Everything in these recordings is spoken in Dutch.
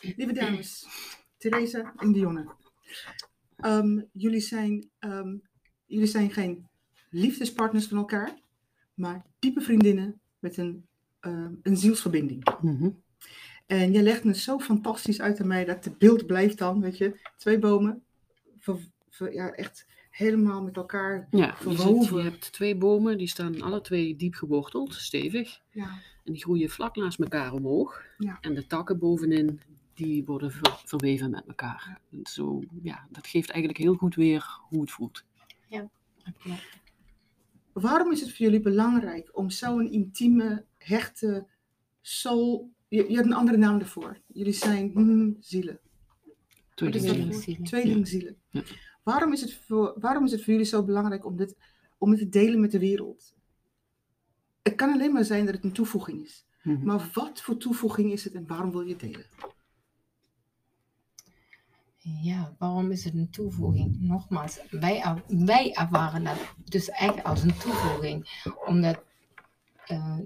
Lieve dames, Theresa en Dionne. Ehm, jullie, zijn, ehm, jullie zijn geen liefdespartners van elkaar, maar diepe vriendinnen met een, ehm, een zielsverbinding. Mhm. En jij legt het zo fantastisch uit aan mij dat het beeld blijft dan, weet je, twee bomen, ver- ver- ja, echt helemaal met elkaar Ja, je, verwoven. je hebt twee bomen, die staan alle twee diep geworteld, stevig. Ja, En die groeien vlak naast elkaar omhoog. Ja. En de takken bovenin, die worden ver- verweven met elkaar. En Zo, ja, dat geeft eigenlijk heel goed weer hoe het voelt. Waarom is het voor jullie belangrijk om zo'n intieme, hechte soul... Je, je hebt een andere naam ervoor. Jullie zijn zielen. Tweelingzielen. Tweelingzielen. Ja. Waarom, is het voor, waarom is het voor jullie zo belangrijk om dit, om dit te delen met de wereld? Het kan alleen maar zijn dat het een toevoeging is. Mhm. Maar wat voor toevoeging is het en waarom wil je het delen? Ja, waarom is het een toevoeging? Nogmaals, wij, wij ervaren dat dus echt als een toevoeging. Omdat eh,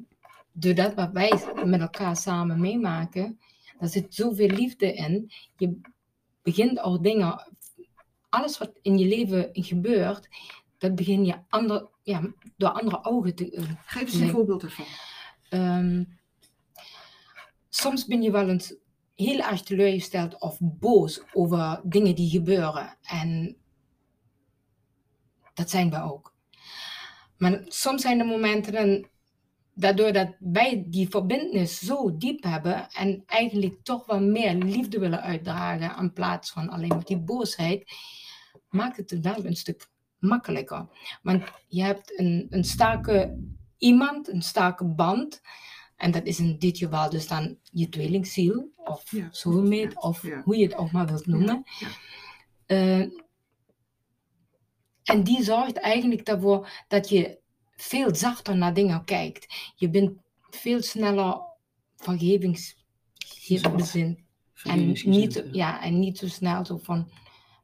doordat wat wij met elkaar samen meemaken, daar zit zoveel liefde in. Je begint al dingen, alles wat in je leven gebeurt, dat begin je ander, ja, door andere ogen te, eh, Geef eens een Nee. voorbeeld ervan. Ehm, soms ben je wel eens heel erg teleurgesteld of boos over dingen die gebeuren. En dat zijn we ook. Maar soms zijn er momenten dan, daardoor dat wij die verbindenis zo diep hebben en eigenlijk toch wel meer liefde willen uitdragen in plaats van alleen maar die boosheid, maakt het het wel een stuk makkelijker. Want je hebt een, een sterke iemand, een sterke band. En dat is in dit geval dus dan je tweelingziel, of Ja, soulmate, ja, of ja. hoe je het ook maar wilt noemen. Ja, Eh, en die zorgt eigenlijk ervoor dat je veel zachter naar dingen kijkt. Je bent veel sneller vergevingsbezind. En Vergevingsgezind, niet, ja. en niet zo snel zo van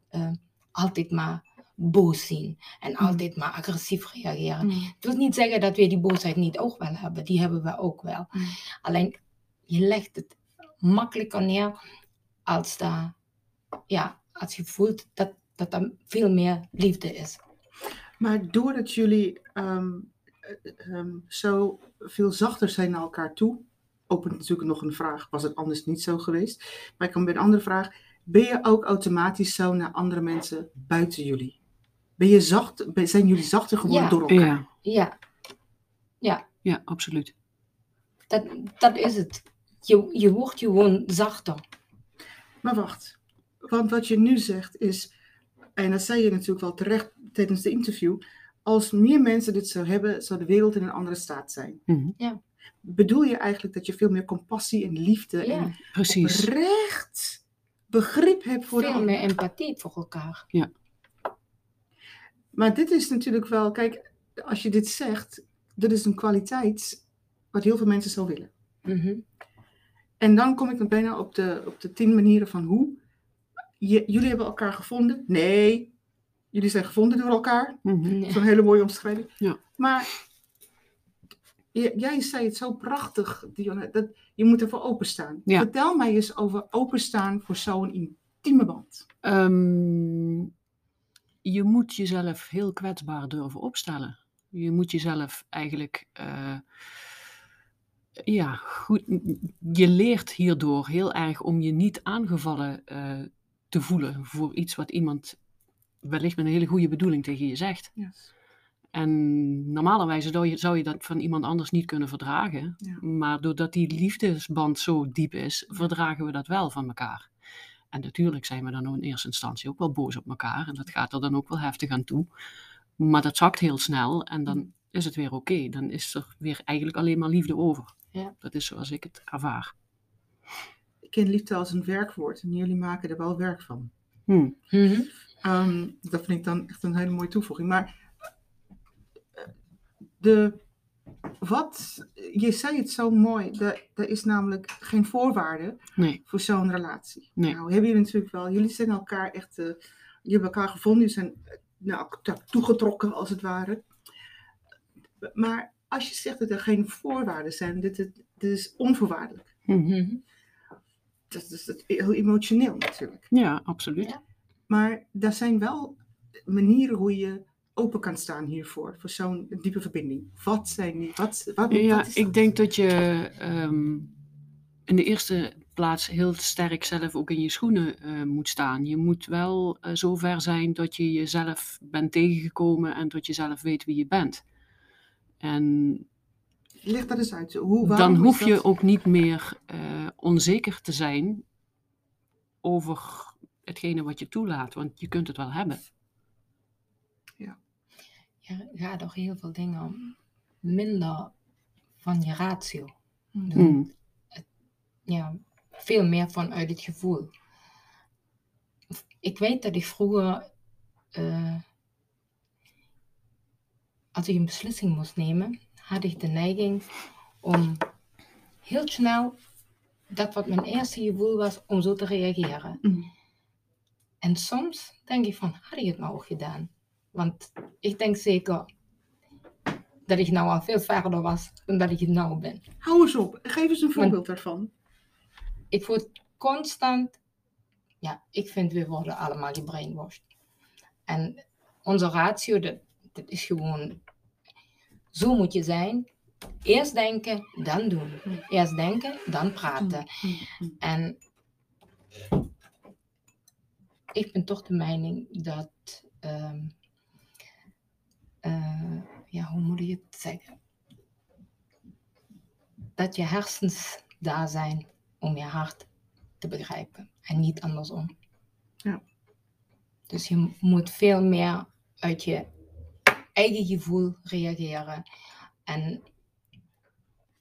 eh, altijd maar boos zien en altijd maar agressief reageren. Mm. Ik wil niet zeggen dat we die boosheid niet ook wel hebben. Die hebben we ook wel. Mm. Alleen je legt het makkelijker neer als, daar, ja, als je voelt dat, dat er veel meer liefde is. Maar doordat jullie ehm, eh, ehm, zo veel zachter zijn naar elkaar toe, opent natuurlijk nog een vraag, was het anders niet zo geweest? Maar ik kan bij een andere vraag, ben je ook automatisch zo naar andere mensen buiten jullie? Ben je zacht, zijn jullie zachter geworden Ja. door elkaar? Ja, Ja, ja ja, absoluut. dat, dat is het. Je, je wordt gewoon zachter. Maar wacht, want wat je nu zegt is, en dat zei je natuurlijk wel terecht tijdens de interview, als meer mensen dit zou hebben, zou de wereld in een andere staat zijn. Mhm. Bedoel je eigenlijk dat je veel meer compassie en liefde Ja. en Precies. oprecht begrip hebt voor Veel meer empathie voor elkaar. Maar dit is natuurlijk wel, kijk, als je dit zegt, dit is een kwaliteit wat heel veel mensen zou willen. Mhm. En dan kom ik dan bijna op de, op de tien manieren van hoe. Je, jullie hebben elkaar gevonden? Nee. Jullie zijn gevonden door elkaar? Mhm. Nee. Dat is een hele mooie omschrijving. Ja. Maar jij zei het zo prachtig, Dionne, dat je moet ervoor openstaan. Ja. Vertel mij eens over openstaan voor zo'n intieme band. Ehm, je moet jezelf heel kwetsbaar durven opstellen. Je moet jezelf eigenlijk, eh, ja, goed. Je leert hierdoor heel erg om je niet aangevallen eh, te voelen voor iets wat iemand wellicht met een hele goede bedoeling tegen je zegt. Yes. En normalerwijze zou je, zou je dat van iemand anders niet kunnen verdragen. Ja. Maar doordat die liefdesband zo diep is, verdragen we dat wel van elkaar. En natuurlijk zijn we dan in eerste instantie ook wel boos op elkaar. En dat gaat er dan ook wel heftig aan toe. Maar dat zakt heel snel en dan is het weer oké. Dan is er weer eigenlijk alleen maar liefde over. Ja. Dat is zoals ik het ervaar. Ik ken liefde als een werkwoord en jullie maken er wel werk van. Hm. Mhm. Ehm, dat vind ik dan echt een hele mooie toevoeging. Maar eh, de, wat, je zei het zo mooi, er, er is namelijk geen voorwaarde Nee, voor zo'n relatie. Nee. Nou, hebben jullie natuurlijk wel, jullie zijn elkaar echt, eh, jullie hebben elkaar gevonden, jullie zijn eh, nou, to- toegetrokken als het ware. Maar als je zegt dat er geen voorwaarden zijn, dit, dit, dit is onvoorwaardelijk. Hm. Mhm. dat is dat heel emotioneel natuurlijk. Ja, absoluut. Ja. Maar er zijn wel manieren hoe je open kan staan hiervoor, voor zo'n diepe verbinding. Wat zijn die? Wat, wat, Ja, wat ik denk dat je ehm, in de eerste plaats heel sterk zelf ook in je schoenen eh, moet staan. Je moet wel eh, zover zijn dat je jezelf bent tegengekomen en dat je zelf weet wie je bent. En Leg dat eens uit. Hoe, dan hoef je ook niet meer eh, onzeker te zijn over hetgene wat je toelaat, want je kunt het wel hebben. Je gaat toch heel veel dingen minder van je ratio. Hmm. ja, veel meer vanuit het gevoel. Ik weet dat ik vroeger, eh, als ik een beslissing moest nemen, had ik de neiging om heel snel dat wat mijn eerste gevoel was, om zo te reageren. Mm. En soms denk ik van, had ik het nou ook gedaan? Want ik denk zeker dat ik nou al veel verder was dan dat ik het nou ben. Hou eens op. Geef eens een voorbeeld daarvan. ik word constant, ja, ik vind we worden allemaal gebrainwashed. En onze ratio, dat, dat is gewoon, zo moet je zijn. Eerst denken, dan doen. Eerst denken, dan praten. Mm, mm. En ik ben toch de mening dat, ehm, eh, ja, hoe moet ik het zeggen? Dat je hersens daar zijn om je hart te begrijpen en niet andersom. Ja. Dus je moet veel meer uit je eigen gevoel reageren. En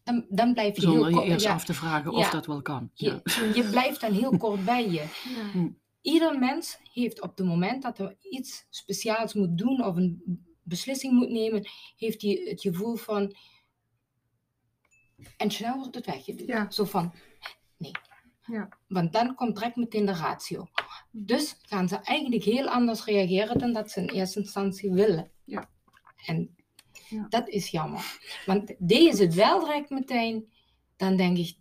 dan, dan blijf je Zonder heel je eerst ja, af te vragen of Ja. dat wel kan. Ja. je, je blijft dan heel kort bij je. Ja. Ieder mens heeft op het moment dat hij iets speciaals moet doen of een beslissing moet nemen, heeft hij het gevoel van. En snel wordt het weggeduwd. Ja. Zo van, nee. Ja. Want dan komt direct meteen de ratio. Dus gaan ze eigenlijk heel anders reageren dan dat ze in eerste instantie willen. Ja. En Ja. dat is jammer. Want deed ze het wel direct meteen, dan denk ik,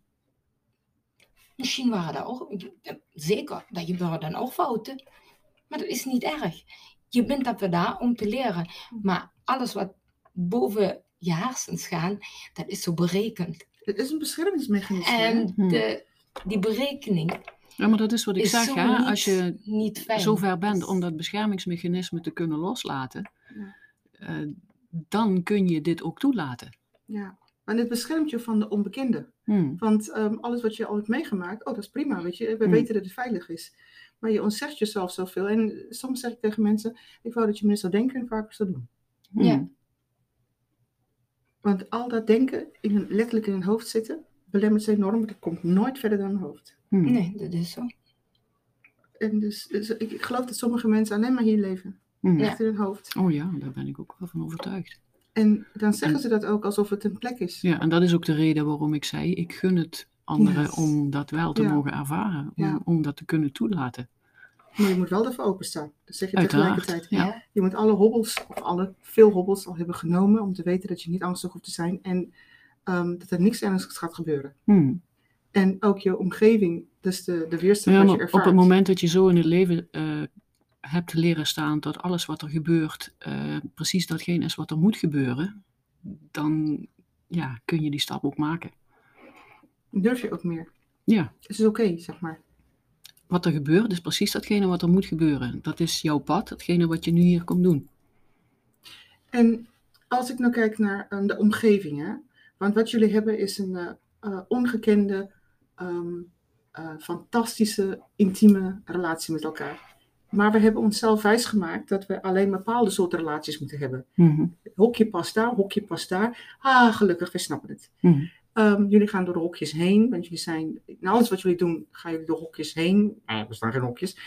misschien waren er ook, zeker, dat gebeuren dan ook fouten. Maar dat is niet erg. Je bent dafür daar om te leren. Maar alles wat boven je hersens gaan, dat is zo berekend. Het is een beschermingsmechanisme. En Hmm. de, die berekening Ja, maar dat is wat ik is zeg. zo Hè? niet, Als je zover bent om dat beschermingsmechanisme te kunnen loslaten, Ja. eh, dan kun je dit ook toelaten. Ja. Maar het beschermt je van de onbekende. Hmm. Want ehm, alles wat je al hebt meegemaakt, oh, dat is prima, weet je. We Hmm. weten dat het veilig is. Maar je ontzegt jezelf zoveel. En soms zeg ik tegen mensen, ik wou dat je meer zou denken en vaker zou doen. Hmm. Ja. Want al dat denken, in een, letterlijk in een hoofd zitten, belemmert ze enorm. want Het komt nooit verder dan een hoofd. Hmm. Nee, dat is zo. En dus, dus ik, ik geloof dat sommige mensen alleen maar hier leven. Hmm. Echt in hun hoofd. Oh ja, daar ben ik ook wel van overtuigd. En dan zeggen En- ze dat ook alsof het een plek is. Ja, en dat is ook de reden waarom ik zei, ik gun het anderen Yes. om dat wel te Ja. mogen ervaren, om, Ja. om dat te kunnen toelaten. Maar je moet wel ervoor openstaan. Dat zeg je Uiteraard. tegelijkertijd. Ja. Je moet alle hobbels, of alle, veel hobbels al hebben genomen om te weten dat je niet angstig hoeft te zijn. En ehm, dat er niks ernstigs gaat gebeuren. Hmm. En ook je omgeving, dus de, de weerstand Ja, wat je ervaart. op het moment dat je zo in het leven eh, hebt leren staan dat alles wat er gebeurt eh, precies datgene is wat er moet gebeuren, dan ja, kun je die stap ook maken. Durf je ook meer. Ja, Het is oké, zeg maar. wat er gebeurt is precies datgene wat er moet gebeuren. Dat is jouw pad, datgene wat je nu hier komt doen. En als ik nou kijk naar ehm, de omgeving, hè? want wat jullie hebben is een eh, eh, ongekende, ehm, eh, fantastische, intieme relatie met elkaar. Maar we hebben onszelf wijsgemaakt dat we alleen bepaalde soorten relaties moeten hebben. Mhm. Hokje past daar, hokje past daar. Ah, gelukkig, we snappen het. Mhm. Ehm, jullie gaan door de hokjes heen, want jullie zijn, in alles wat jullie doen, gaan jullie door hokjes heen. Ah, er staan geen hokjes.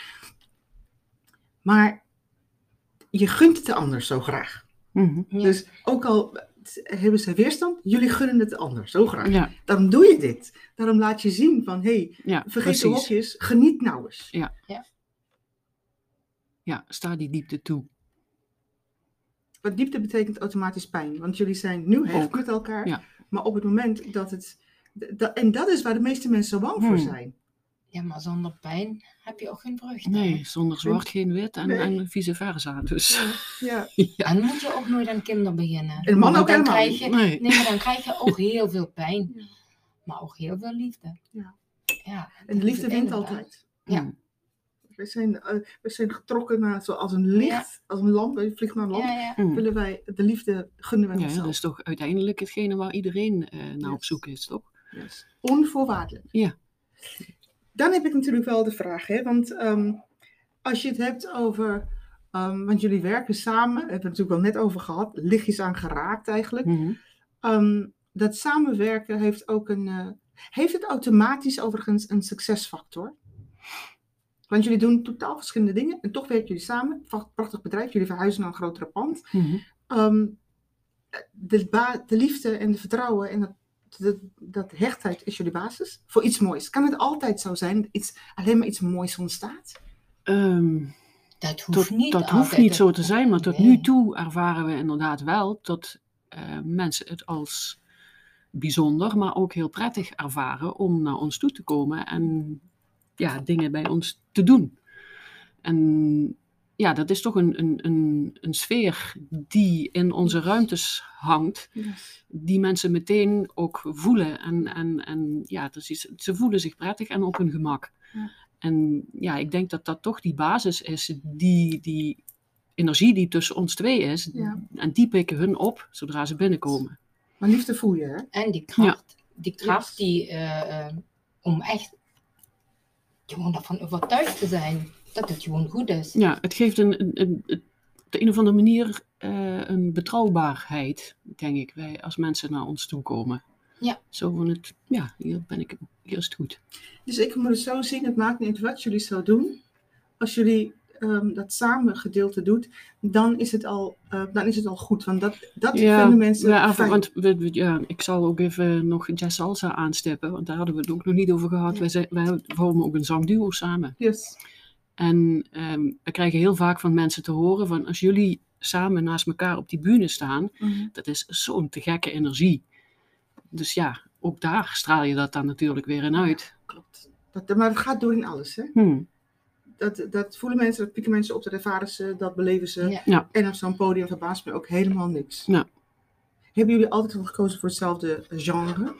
Maar je gunt het de ander zo graag. Mhm. Ja. Dus ook al hebben ze weerstand, jullie gunnen het de ander zo graag. Ja, Daarom doe je dit. Daarom laat je zien van, hé, hey, ja vergeet de hokjes, geniet nou eens. Ja, sta die diepte toe. Want diepte betekent automatisch pijn, want jullie zijn nu hecht met elkaar. ja. Maar op het moment dat het, dat, en dat is waar de meeste mensen zo bang voor Hmm. zijn. Ja, maar zonder pijn heb je ook geen hè? Nee, zonder zwart geen wit en, Nee. en vice versa. Dus Ja. ja. En moet je ook nooit aan kinderen beginnen. En man ook dan helemaal krijg niet. je, Nee. Nee, maar dan krijg je ook heel veel pijn. Ja. Maar ook heel veel liefde. Ja. ja En de liefde wint altijd. Ja. We zijn, eh, we zijn getrokken naar, zoals een licht, als een lamp. Je vliegt naar een lamp. Ja, ja. Mm. Willen wij de liefde gunnen wij Ja, dat onszelf. is toch uiteindelijk hetgene waar iedereen eh, naar op zoek is, toch? Yes. Onvoorwaardelijk. Ja. Dan heb ik natuurlijk wel de vraag, hè, want ehm, als je het hebt over, ehm, want jullie werken samen, hebben we het natuurlijk wel net over gehad, lichtjes aan geraakt eigenlijk. Mhm. Ehm, dat samenwerken heeft ook een, eh, heeft het automatisch overigens een succesfactor? Want jullie doen totaal verschillende dingen en toch werken jullie samen. Pra- Prachtig bedrijf, jullie verhuizen naar een grotere pand. Mhm. Ehm, de, ba- de liefde en de vertrouwen en dat, dat, dat hechtheid is jullie basis voor iets moois. Kan het altijd zo zijn dat iets, alleen maar iets moois ontstaat? Ehm, Dat hoeft tot- niet dat hoeft niet zo te zijn, maar tot Nee. nu toe ervaren we inderdaad wel dat eh, mensen het als bijzonder, maar ook heel prettig ervaren om naar ons toe te komen en ja, dingen bij ons te doen. En ja, dat is toch een, een, een, een sfeer die in onze ruimtes hangt, die mensen meteen ook voelen. En, en, en ja, het is ze voelen zich prettig en op hun gemak. Ja. En ja, ik denk dat dat toch die basis is, die, die energie die tussen ons twee is. Ja. En die pikken hun op zodra ze binnenkomen. Maar liefde voel je, hè? En die kracht, die, kracht Yes. die, eh, eh, om echt gewoon ervan overtuigd te zijn dat het gewoon goed is. Ja, het geeft een, een, een- een- op de een of andere manier eh, een betrouwbaarheid, denk ik, wij, als mensen naar ons toe komen. Ja. Zo van het, ja, hier ben ik, hier is het goed. Dus ik moet het zo zien, het maakt niet uit wat jullie zo doen. Als jullie ehm, dat samen gedeelte doet, dan is het al, eh, dan is het al goed. Want dat, dat vinden mensen ja, want we, we- ja, ik zal ook even nog jazz salsa aanstippen, want daar hadden we het ook nog niet over gehad. Ja. Wij, zijn, wij vormen ook een zangduo samen. Yes. En ehm, we krijgen heel vaak van mensen te horen van als jullie samen naast elkaar op die bühne staan, Mhm. dat is zo'n te gekke energie. Dus ja, ook daar straal je dat dan natuurlijk weer in uit. Klopt. Dat, maar het gaat door in alles. Hè? Hm. Dat, dat voelen mensen, dat pieken mensen op, dat ervaren ze, dat beleven ze. Ja. En op zo'n podium verbaast me ook helemaal niks. Ja. Hebben jullie altijd al gekozen voor hetzelfde genre?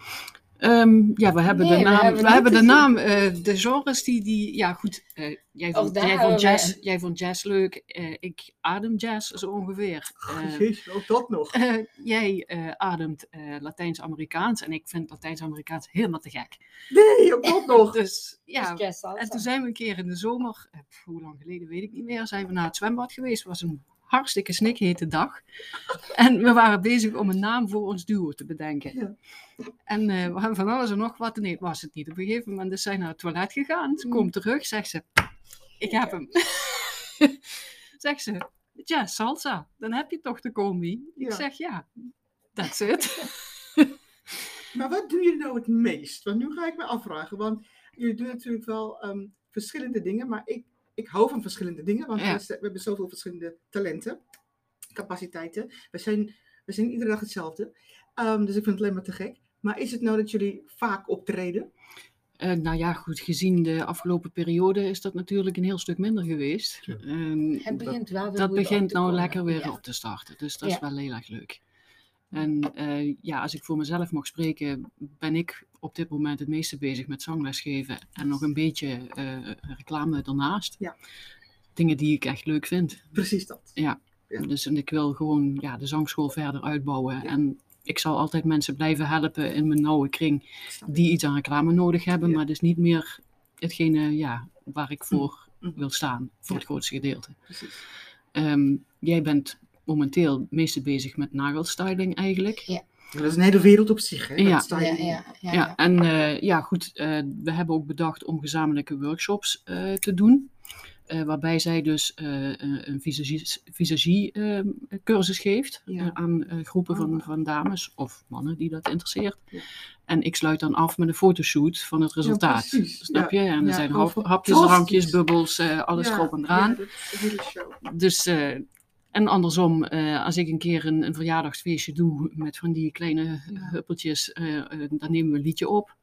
Ehm, ja, we hebben Nee, de we naam. hebben We hebben de naam. eh, de genres die, die. Ja, goed. eh, jij, vond, jij, jazz, jij vond jazz leuk. eh, ik adem jazz zo ongeveer. Eh, Jezus, ook dat nog. jij ademt Latijns-Amerikaans. En ik vind Latijns-Amerikaans helemaal te gek. Nee, ook dat nog. Dus ja. Dus. En toen zijn we een keer in de zomer, hoe lang geleden weet ik niet meer, zijn we naar het zwembad geweest. Was een hartstikke snikhete dag. En we waren bezig om een naam voor ons duo te bedenken. Ja. En eh, we hebben van alles en nog wat. Nee, was het niet. Op een gegeven moment is zij naar het toilet gegaan. Ze Mm. komt terug, zegt ze, ik heb hem. zegt ze, ja, salsa, dan heb je toch de combi. Ik Ja. zeg, ja, that's it. Maar wat doen jullie nou het meest? Want nu ga ik me afvragen. Want jullie doen natuurlijk wel ehm, verschillende dingen. Maar ik, ik hou van verschillende dingen. Want Ja. we, we hebben zoveel verschillende talenten, capaciteiten. We zijn, we zijn iedere dag hetzelfde. Ehm, dus ik vind het alleen maar te gek. Maar is het nou dat jullie vaak optreden? Eh, nou ja, goed, gezien de afgelopen periode is dat natuurlijk een heel stuk minder geweest. Ja. Ehm, Het begint wel weer dat begint nou komen. lekker weer Ja. op te starten. Dus dat is wel heel erg leuk. En eh, ja, als ik voor mezelf mag spreken, ben ik op dit moment het meeste bezig met zanglesgeven. En nog een beetje eh, reclame daarnaast. Ja. Dingen die ik echt leuk vind. Precies dat. Ja. Dus en ik wil gewoon ja, de zangschool verder uitbouwen. Ja. En ik zal altijd mensen blijven helpen in mijn nauwe kring die iets aan reclame nodig hebben. Ja. Maar dat is niet meer hetgene ja, waar ik voor Mm. wil staan, voor het grootste gedeelte. Precies. Ehm, jij bent momenteel het meeste bezig met nagelstyling eigenlijk. Maar dat is een hele wereld op zich. Hè? Ja. Ja, ja, ja, Ja, en eh, ja, goed, eh, we hebben ook bedacht om gezamenlijke workshops eh, te doen. Eh, waarbij zij dus eh, een visagie-cursus geeft Ja. eh, aan eh, groepen van, Oh. van dames of mannen die dat interesseert. Ja. En ik sluit dan af met een fotoshoot van het resultaat. Snap Ja. je? En er Ja, zijn hap- hapjes, drankjes, bubbels, eh, alles Ja, erop en eraan. Ja, dat is een hele show. Dus, eh, en andersom, eh, als ik een keer een, een verjaardagsfeestje doe met van die kleine Ja. huppeltjes, eh, eh, dan nemen we een liedje op.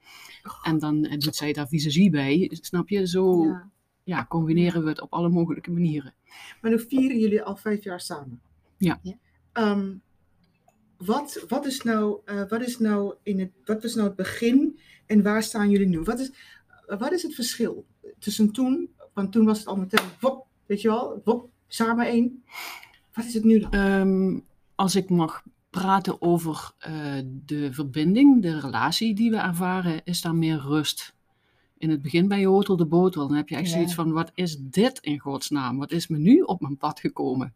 En dan doet zij daar visagie bij. Snap je? Zo ja. Ja. combineren we het op alle mogelijke manieren. Maar nu vieren jullie al vijf jaar samen. Ja. Ja. Ehm, wat, wat, is nou, eh, wat, is nou in het, wat was nou het begin en waar staan jullie nu? Wat is, wat is het verschil tussen toen, want toen was het al meteen, wop, weet je wel, wop, samen één. Wat is het nu? Ehm, als ik mag praten over eh, de verbinding, de relatie die we ervaren, is daar meer rust. In het begin ben je hotel de botel. Dan heb je echt Ja. zoiets van, wat is dit in godsnaam? Wat is me nu op mijn pad gekomen?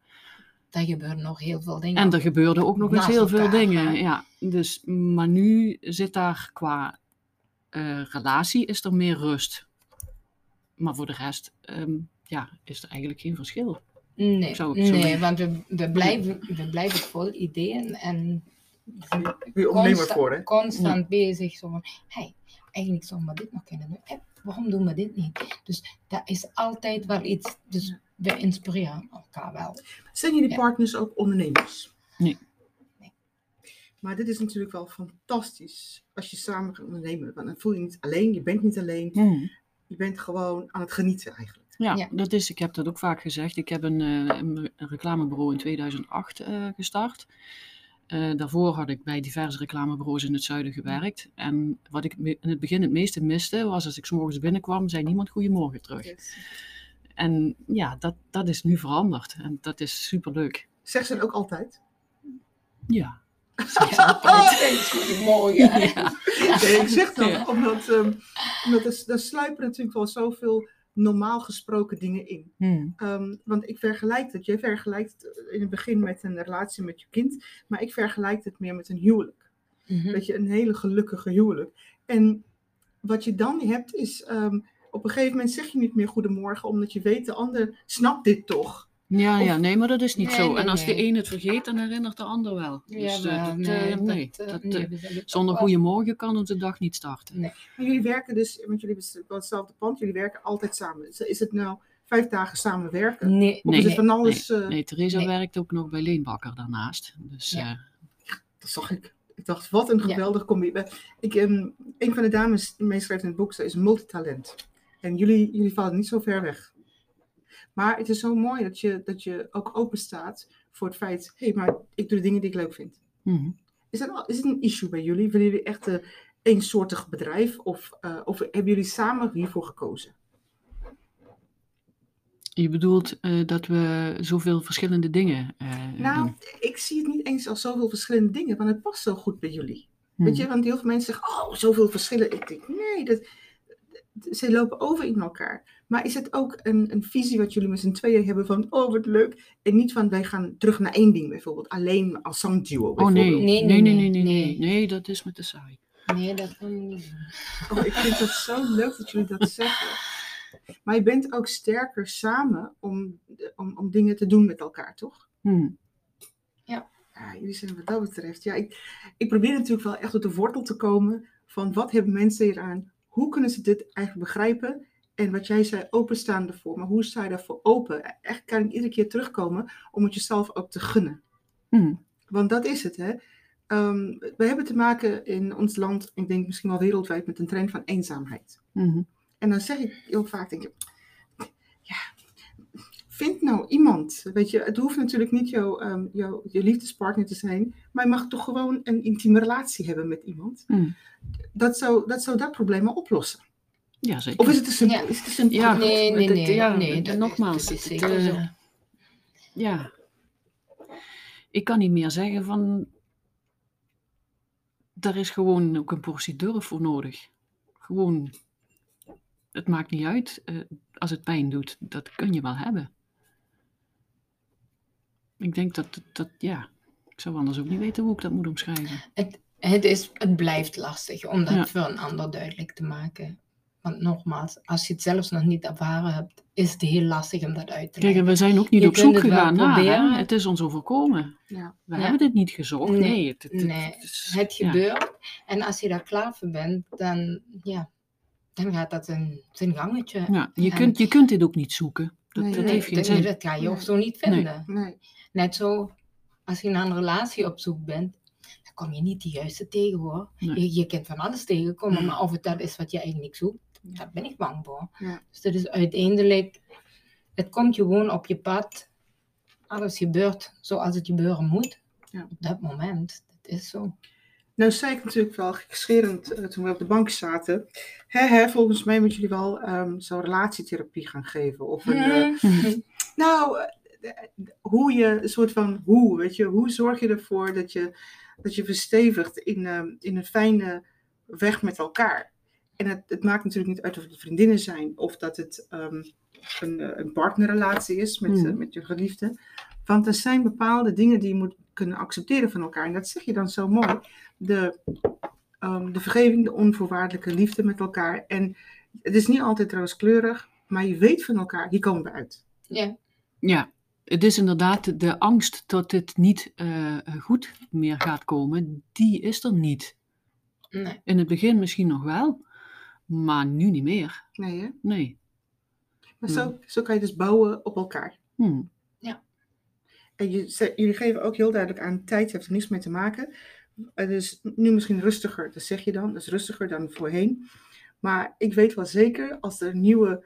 Daar gebeuren nog heel veel dingen. En er gebeurden ook nog eens heel veel dingen. hè? Ja, dus, maar nu zit daar qua eh, relatie is er meer rust. Maar voor de rest ja, ja, is er eigenlijk geen verschil. Nee, Zo- zo nee want we, we, blijven, we blijven vol ideeën en Weer ondernemer consta- voor, hè? constant bezig. Zo van, hey, eigenlijk zou we dit nog kunnen doen. Eh, waarom doen we dit niet? Dus daar is altijd wel iets. Dus we inspireren elkaar wel. Zijn jullie Ja. partners ook ondernemers? Nee. Nee. Maar dit is natuurlijk wel fantastisch als je samen gaat ondernemen. Want dan voel je je niet alleen, je bent niet alleen. Hmm. Je bent gewoon aan het genieten eigenlijk. Ja, Ja. dat is, ik heb dat ook vaak gezegd. Ik heb een, eh, een, een reclamebureau in 2008 eh, gestart. Eh, daarvoor had ik bij diverse reclamebureaus in het zuiden gewerkt. En wat ik me- in het begin het meeste miste, was als ik 's morgens binnenkwam, zei niemand goedemorgen terug. En ja, dat, dat is nu veranderd. En dat is superleuk. Zeg ze het ook altijd? Ja. Ja, goedemorgen. Nee, ik zeg dat Ja. omdat, ehm omdat er, er sluipen natuurlijk wel zoveel normaal gesproken dingen in. Hmm. Ehm, want ik vergelijk het, jij vergelijkt het in het begin met een relatie met je kind, maar ik vergelijk het meer met een huwelijk. Mhm. Weet je, een hele gelukkige huwelijk. En wat je dan hebt is, ehm, op een gegeven moment zeg je niet meer goedemorgen, omdat je weet, de ander snapt dit toch. Ja, Of- ja, nee, maar dat is niet Nee, zo. nee, en als nee. de een het vergeet, dan herinnert de ander wel. Ja, Dus, eh, maar dat, eh, nee, dat, eh, dat, nee, zeggen het zonder goedemorgen kan onze dag niet starten. Nee. Maar jullie werken dus, want jullie hebben hetzelfde pand, jullie werken altijd samen. Is- het nou vijf dagen samen werken? Nee, Of is Nee, het van alles, Nee, Theresa Nee. werkt ook nog bij Leenbakker daarnaast. Dus Ja. eh, dat zag ik. Ik dacht, wat een Ja. geweldig combi. Ik, ehm, een van de dames die meeschrijft in het boek, ze is multitalent. En jullie, jullie vallen niet zo ver weg. Maar het is zo mooi dat je, dat je ook open staat voor het feit, hé, hey, maar ik doe de dingen die ik leuk vind. mhm. Is, dat, al- is het een issue bij jullie? Willen jullie echt een eensoortig bedrijf? Of, eh, of hebben jullie samen hiervoor gekozen? Je bedoelt eh, dat we zoveel verschillende dingen eh, Nou, doen. ik zie het niet eens als zoveel verschillende dingen, want het past zo goed bij jullie. Mhm. Weet je, want heel veel mensen zeggen, oh, zoveel verschillen. Ik denk, nee, dat, ze lopen over in elkaar. Maar is het ook een, een visie wat jullie met z'n tweeën hebben van, oh, wat leuk. En niet van, wij gaan terug naar één ding bijvoorbeeld. Alleen als zangduo Oh bijvoorbeeld. nee. Nee, Nee, nee, nee, nee, nee, nee, nee. nee. dat is me te saai. nee, dat kan niet. Oh, ik vind het zo leuk dat jullie dat zeggen. Maar je bent ook sterker samen om, om, om dingen te doen met elkaar, toch? Mhm. Ja, jullie zijn wat dat betreft. Ja, ik, ik probeer natuurlijk wel echt tot de wortel te komen van wat hebben mensen hier aan? Hoe kunnen ze dit eigenlijk begrijpen? En wat jij zei, openstaan ervoor. Maar hoe sta je daarvoor open? Echt kan ik iedere keer terugkomen om het jezelf ook te gunnen. Mhm. Want dat is het, hè. Ehm, we hebben te maken in ons land, ik denk misschien wel wereldwijd, met een trend van eenzaamheid. Mhm. En dan zeg ik heel vaak, denk ik, ja, vind nou iemand. Weet je, het hoeft natuurlijk niet jouw, ehm, jouw, je liefdespartner te zijn, maar je mag toch gewoon een intieme relatie hebben met iemand. Mhm. Dat zou dat, zou dat probleem al oplossen. Ja, zeker. Of is het te simpel? Ja. Is het te simpel? Ja, Nee, nee, nee. ja, nee en dat, nogmaals, is eh, zo. Ja. Ik kan niet meer zeggen van. Daar is gewoon ook een portie durf voor nodig. Gewoon. Het maakt niet uit eh, als het pijn doet. Dat kun je wel hebben. Ik denk dat, dat, ja. Ik zou anders ook niet weten hoe ik dat moet omschrijven. Het, is, het blijft lastig om dat Ja. voor een ander duidelijk te maken. Want nogmaals, als je het zelfs nog niet ervaren hebt, is het heel lastig om dat uit te Kijk, en leggen. we zijn ook niet Je op zoek het gegaan naar. hè. Het is ons overkomen. Ja. We Ja. hebben dit niet gezocht. Nee, Nee, het, het, het- nee, het is- Het ja. gebeurt. En als je daar klaar voor bent, dan, ja, dan gaat dat een, zijn gangetje. Ja, je, En- kunt, je kunt dit ook niet zoeken. Dat, Nee, dat Nee, heeft geen dat, ga je ook zo niet vinden. Nee. Net zo, als je naar een relatie op zoek bent, dan kom je niet de juiste tegen hoor. Je, je kunt van alles tegenkomen, maar of het dat is wat je eigenlijk zoekt, daar ben ik bang voor. Dus dat is uiteindelijk, het komt gewoon op je pad. Alles gebeurt zoals het gebeuren moet. Ja. Op dat moment. Dat is zo. Nou zei ik natuurlijk wel gekscherend eh, toen we op de bank zaten. Hè, hè, volgens mij moeten jullie wel ehm zo'n relatietherapie gaan geven. Of een, eh, Mhm. nou, eh, hoe je, een soort van hoe, weet je. Hoe zorg je ervoor dat je, dat je verstevigt in, ehm, in een fijne weg met elkaar. En het, het maakt natuurlijk niet uit of het vriendinnen zijn of dat het ehm, een, een partnerrelatie is met, eh, met je geliefde. Want er zijn bepaalde dingen die je moet kunnen accepteren van elkaar. En dat zeg je dan zo mooi. De, ehm, de vergeving, de onvoorwaardelijke liefde met elkaar. En het is niet altijd rooskleurig, maar je weet van elkaar, hier komen we uit. Ja. Ja, het is inderdaad de angst dat het niet eh, goed meer gaat komen, die is er niet. Nee. In het begin misschien nog wel, maar nu niet meer. Nee, hè? Nee. Maar zo, zo kan je dus bouwen op elkaar. Hm. En je, ze- jullie geven ook heel duidelijk aan, tijd heeft er niets mee te maken. Het is nu misschien rustiger, dat zeg je dan. Dat is rustiger dan voorheen. Maar ik weet wel zeker, als er een nieuwe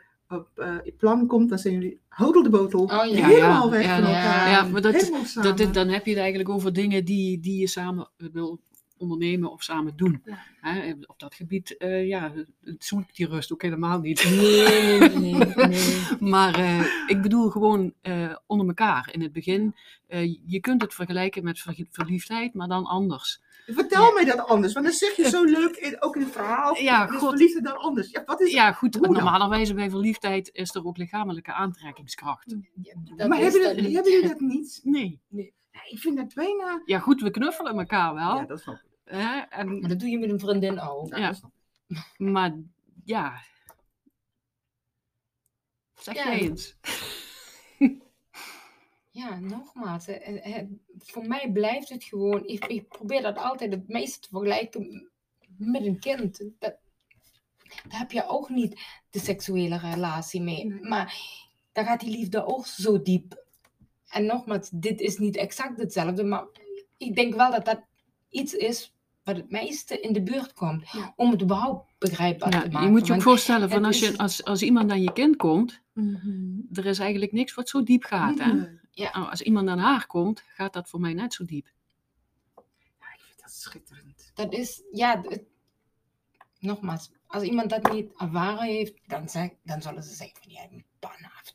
eh, plan komt, dan zijn jullie hodel de botel. Oh ja. helemaal ja, weg ja, van ja. elkaar. Ja, maar dat-. Dat, dan heb je het eigenlijk over dingen die, die je samen wil ondernemen of samen doen. Ja. Hè, op dat gebied, eh, ja, zoek die rust ook helemaal niet. Nee, nee, nee. Maar eh, ik bedoel gewoon eh, onder elkaar. In het begin, je kunt het vergelijken met ver- verliefdheid, maar dan anders. Vertel Ja. mij dat anders, want dan zeg je zo leuk, in, ook in het verhaal. Ja, dus god. verliefde dan anders. Ja, wat is Ja, goed, normalerwijze bij verliefdheid is er ook lichamelijke aantrekkingskracht. Ja, dat maar hebben, dat jullie, jullie dat niet? Nee. Ja, ik vind dat bijna... Ja, goed, we knuffelen elkaar wel. Ja, dat snap ik. Hè, en, Maar dat doe je met een vriendin ook. Ja, dat maar ja. Zeg Ja, jij dat- eens. Ja, nogmaals. Voor mij blijft het gewoon. Ik, ik probeer dat altijd het meeste te vergelijken met een kind. Dat, daar heb je ook niet de seksuele relatie mee. Maar dan gaat die liefde ook zo diep. En nogmaals, dit is niet exact hetzelfde. Maar ik denk wel dat dat iets is wat het meeste in de buurt komt. Ja. Om het überhaupt begrijpbaar te Ja, maken. je moet je ook voorstellen, van als, je, is- als, als iemand aan je kind komt, Mhm. er is eigenlijk niks wat zo diep gaat. Hè? Nee. Nou, als iemand aan haar komt, gaat dat voor mij net zo diep. Ja, ik vind dat schitterend. Dat is, ja, het- nogmaals, als iemand dat niet ervaren heeft, dan, zeg, dan zullen ze zeggen van, ja, pan af,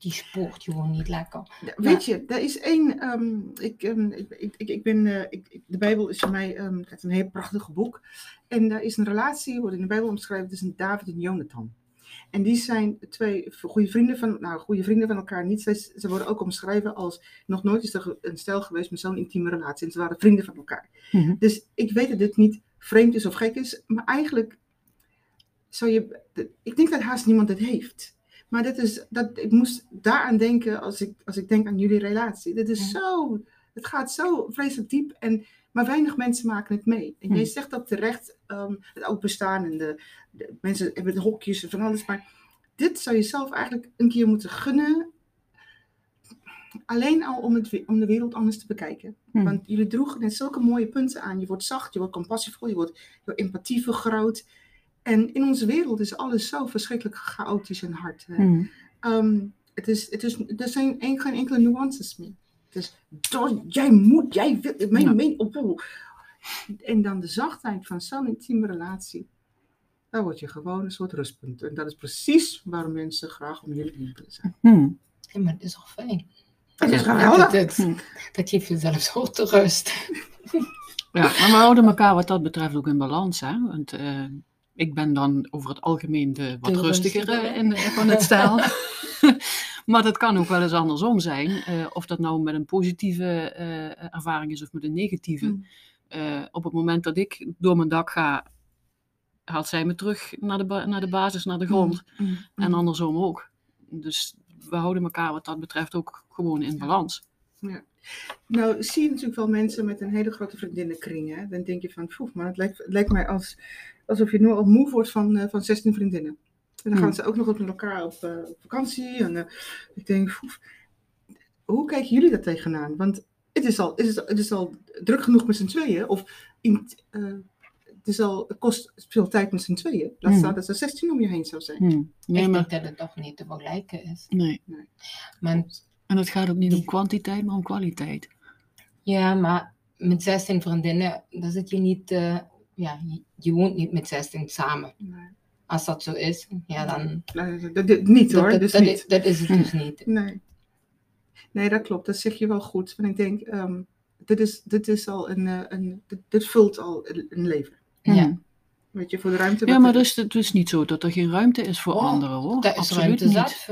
die, spoort gewoon niet lekker. Ja, weet je, er is één. ehm, ik, ehm, ik, ik, ik, ik ben, eh, ik, de Bijbel is voor mij ehm, het is een heel prachtig boek. En daar is een relatie, wordt in de Bijbel omschreven, tussen David en Jonathan. En die zijn twee goede vrienden van, nou, goede vrienden van elkaar niet. Ze, ze worden ook omschreven als, nog nooit is er een stel geweest met zo'n intieme relatie. En ze waren vrienden van elkaar. Mhm. Dus ik weet dat dit niet vreemd is of gek is, maar eigenlijk zou je, ik denk dat haast niemand het heeft. Maar dat is, dat, ik moest daaraan denken als ik, als ik denk aan jullie relatie. Dit is Ja. zo, het gaat zo vreselijk diep, en, maar weinig mensen maken het mee. En jij Hm. zegt ook terecht, ehm, het ook bestaan en de, de mensen hebben de hokjes en van alles, maar dit zou je zelf eigenlijk een keer moeten gunnen. Alleen al om, het, om de wereld anders te bekijken. Hm. Want jullie droegen net zulke mooie punten aan. Je wordt zacht, je wordt compassievol, je wordt je empathie vergroot. En in onze wereld is alles zo verschrikkelijk chaotisch en hard. hè. Mhm. Ehm, het is, het is, er zijn een- geen enkele nuances meer. Het is, "Door- jij moet, jij wil, mijn Ja. op. op." En dan de zachtheid van zo'n intieme relatie. Daar word je gewoon een soort rustpunt. En dat is precies waarom mensen graag om jullie heen willen zijn. Mhm. Ja, maar dat is toch fijn? Dat is Dat, geweldig. dat, dat geeft je zelfs ook de rust. Ja, maar we houden elkaar wat dat betreft ook in balans. Hè? Want eh, ik ben dan over het algemeen de wat De rustiger rustigere. eh, in, van het stijl. maar dat kan ook wel eens andersom zijn. eh, of dat nou met een positieve eh, ervaring is of met een negatieve. Mm. Op het moment dat ik door mijn dak ga, haalt zij me terug naar de, naar de basis, naar de grond. Mm, En mm. andersom ook. Dus we houden elkaar wat dat betreft ook gewoon in Ja. balans. Nou, zie je natuurlijk wel mensen met een hele grote vriendinnenkring. Hè? Dan denk je van, poef, maar het lijkt, het lijkt mij als, alsof je nu al moe wordt van, eh, van 16 vriendinnen. En dan gaan Hmm. ze ook nog met elkaar op, eh, op vakantie. En eh, ik denk, poef, hoe kijken jullie daar tegenaan? Want het is al, het is, het is al druk genoeg met z'n tweeën. Of in, eh, het, is al, het kost veel tijd met z'n tweeën. Laat Hmm. staan dat er 16 om je heen zou zijn. Hm. Nee, ik maar, denk dat het toch niet te vergelijken is. nee. Maar, En het gaat ook niet om kwantiteit, maar om kwaliteit. ja, maar met 16 vriendinnen, dan zit je niet, eh, ja, je, je woont niet met 16 samen. Nee, Als dat zo is, ja, dan. Nee, dat, dat- niet hoor, dat, dus niet. is, dat is het dus niet. Nee. nee, dat klopt. Dat zeg je wel goed. Want ik denk, ehm, dit, is, dit is al een, eh, een dit, dit vult al een, een leven. Ja. Hm. Weet je, voor de ruimte. Ja, maar er- dus, het is niet zo dat er geen ruimte is voor Oh, anderen hoor. Dat is Absoluut ruimte niet. zat.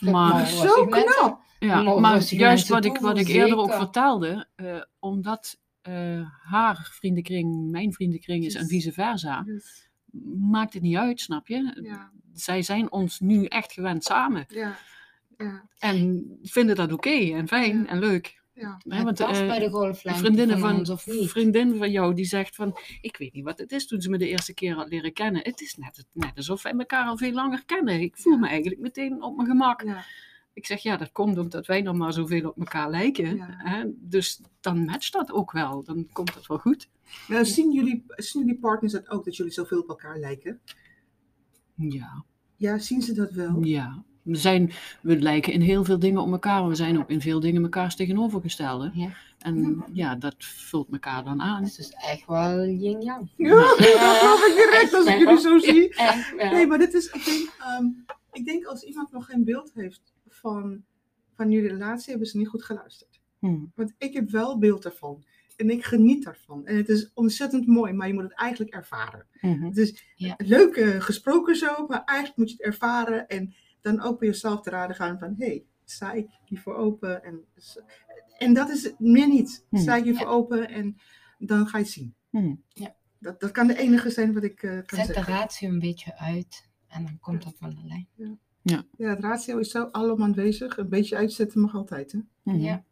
Maar- Zo knap! Ja, maar juist wat ik, wat ik eerder ook vertelde, eh, omdat eh, haar vriendenkring mijn vriendenkring is en vice versa, maakt het niet uit, snap je? ja, Zij zijn ons nu echt gewend samen ja, ja, en vinden dat oké en fijn Ja. en leuk. ja. Want, past eh, bij de golflijn vriendinnen van van, ons vriendin van jou die zegt van, ik weet niet wat het is toen ze me de eerste keer had leren kennen. Het is net, net alsof wij elkaar al veel langer kennen. Ik voel me eigenlijk meteen op mijn gemak. ja. Ik zeg, ja, dat komt omdat wij nog maar zoveel op elkaar lijken. Ja. Hè? Dus dan matcht dat ook wel. Dan komt dat wel goed. Nou, zien, jullie, zien jullie partners dat ook, dat jullie zoveel op elkaar lijken? Ja, Ja, zien ze dat wel? ja. We, zijn, we lijken in heel veel dingen op elkaar, maar we zijn ook in veel dingen mekaars tegenovergestelde. Ja. En ja, dat vult elkaar dan aan. Het is echt wel yin-yang. Ja, dat geloof ik direct als ik jullie zo zie. Echt, ja. Nee, maar dit is, ik denk, ehm, ik denk als iemand nog geen beeld heeft van, van jullie relatie, hebben ze niet goed geluisterd. Hm. Want ik heb wel beeld daarvan. En ik geniet daarvan. En het is ontzettend mooi, maar je moet het eigenlijk ervaren. Mhm. Het is Ja. leuk eh, gesproken zo, maar eigenlijk moet je het ervaren. En dan ook bij jezelf te raden gaan van, hé, hey, sta ik hiervoor open? En, en dat is meer niet. Hmm. Sta ik hiervoor Ja. open en dan ga je het zien. Hm. Dat, dat kan de enige zijn wat ik eh, kan Zet de zeggen. ratio een beetje uit en dan komt dat van de lijn. Ja, het ratio is zo allemaal aanwezig. Een beetje uitzetten mag altijd. Hè? Mhm. Ja.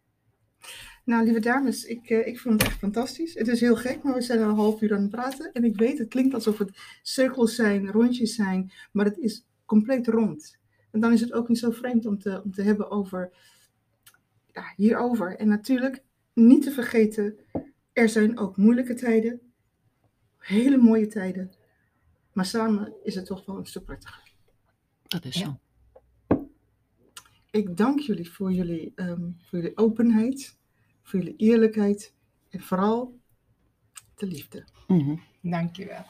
Nou, lieve dames, ik, eh, ik vond het echt fantastisch. Het is heel gek, maar we zijn al een half uur aan het praten. En ik weet, het klinkt alsof het cirkels zijn, rondjes zijn, maar het is compleet rond. En dan is het ook niet zo vreemd om te, om te hebben over, ja, hierover. En natuurlijk, niet te vergeten, er zijn ook moeilijke tijden, hele mooie tijden. Maar samen is het toch wel een stuk prettiger. Dat is Ja. zo. Ik dank jullie voor jullie, ehm, voor jullie openheid, voor jullie eerlijkheid en vooral de liefde. Mhm. Dankjewel.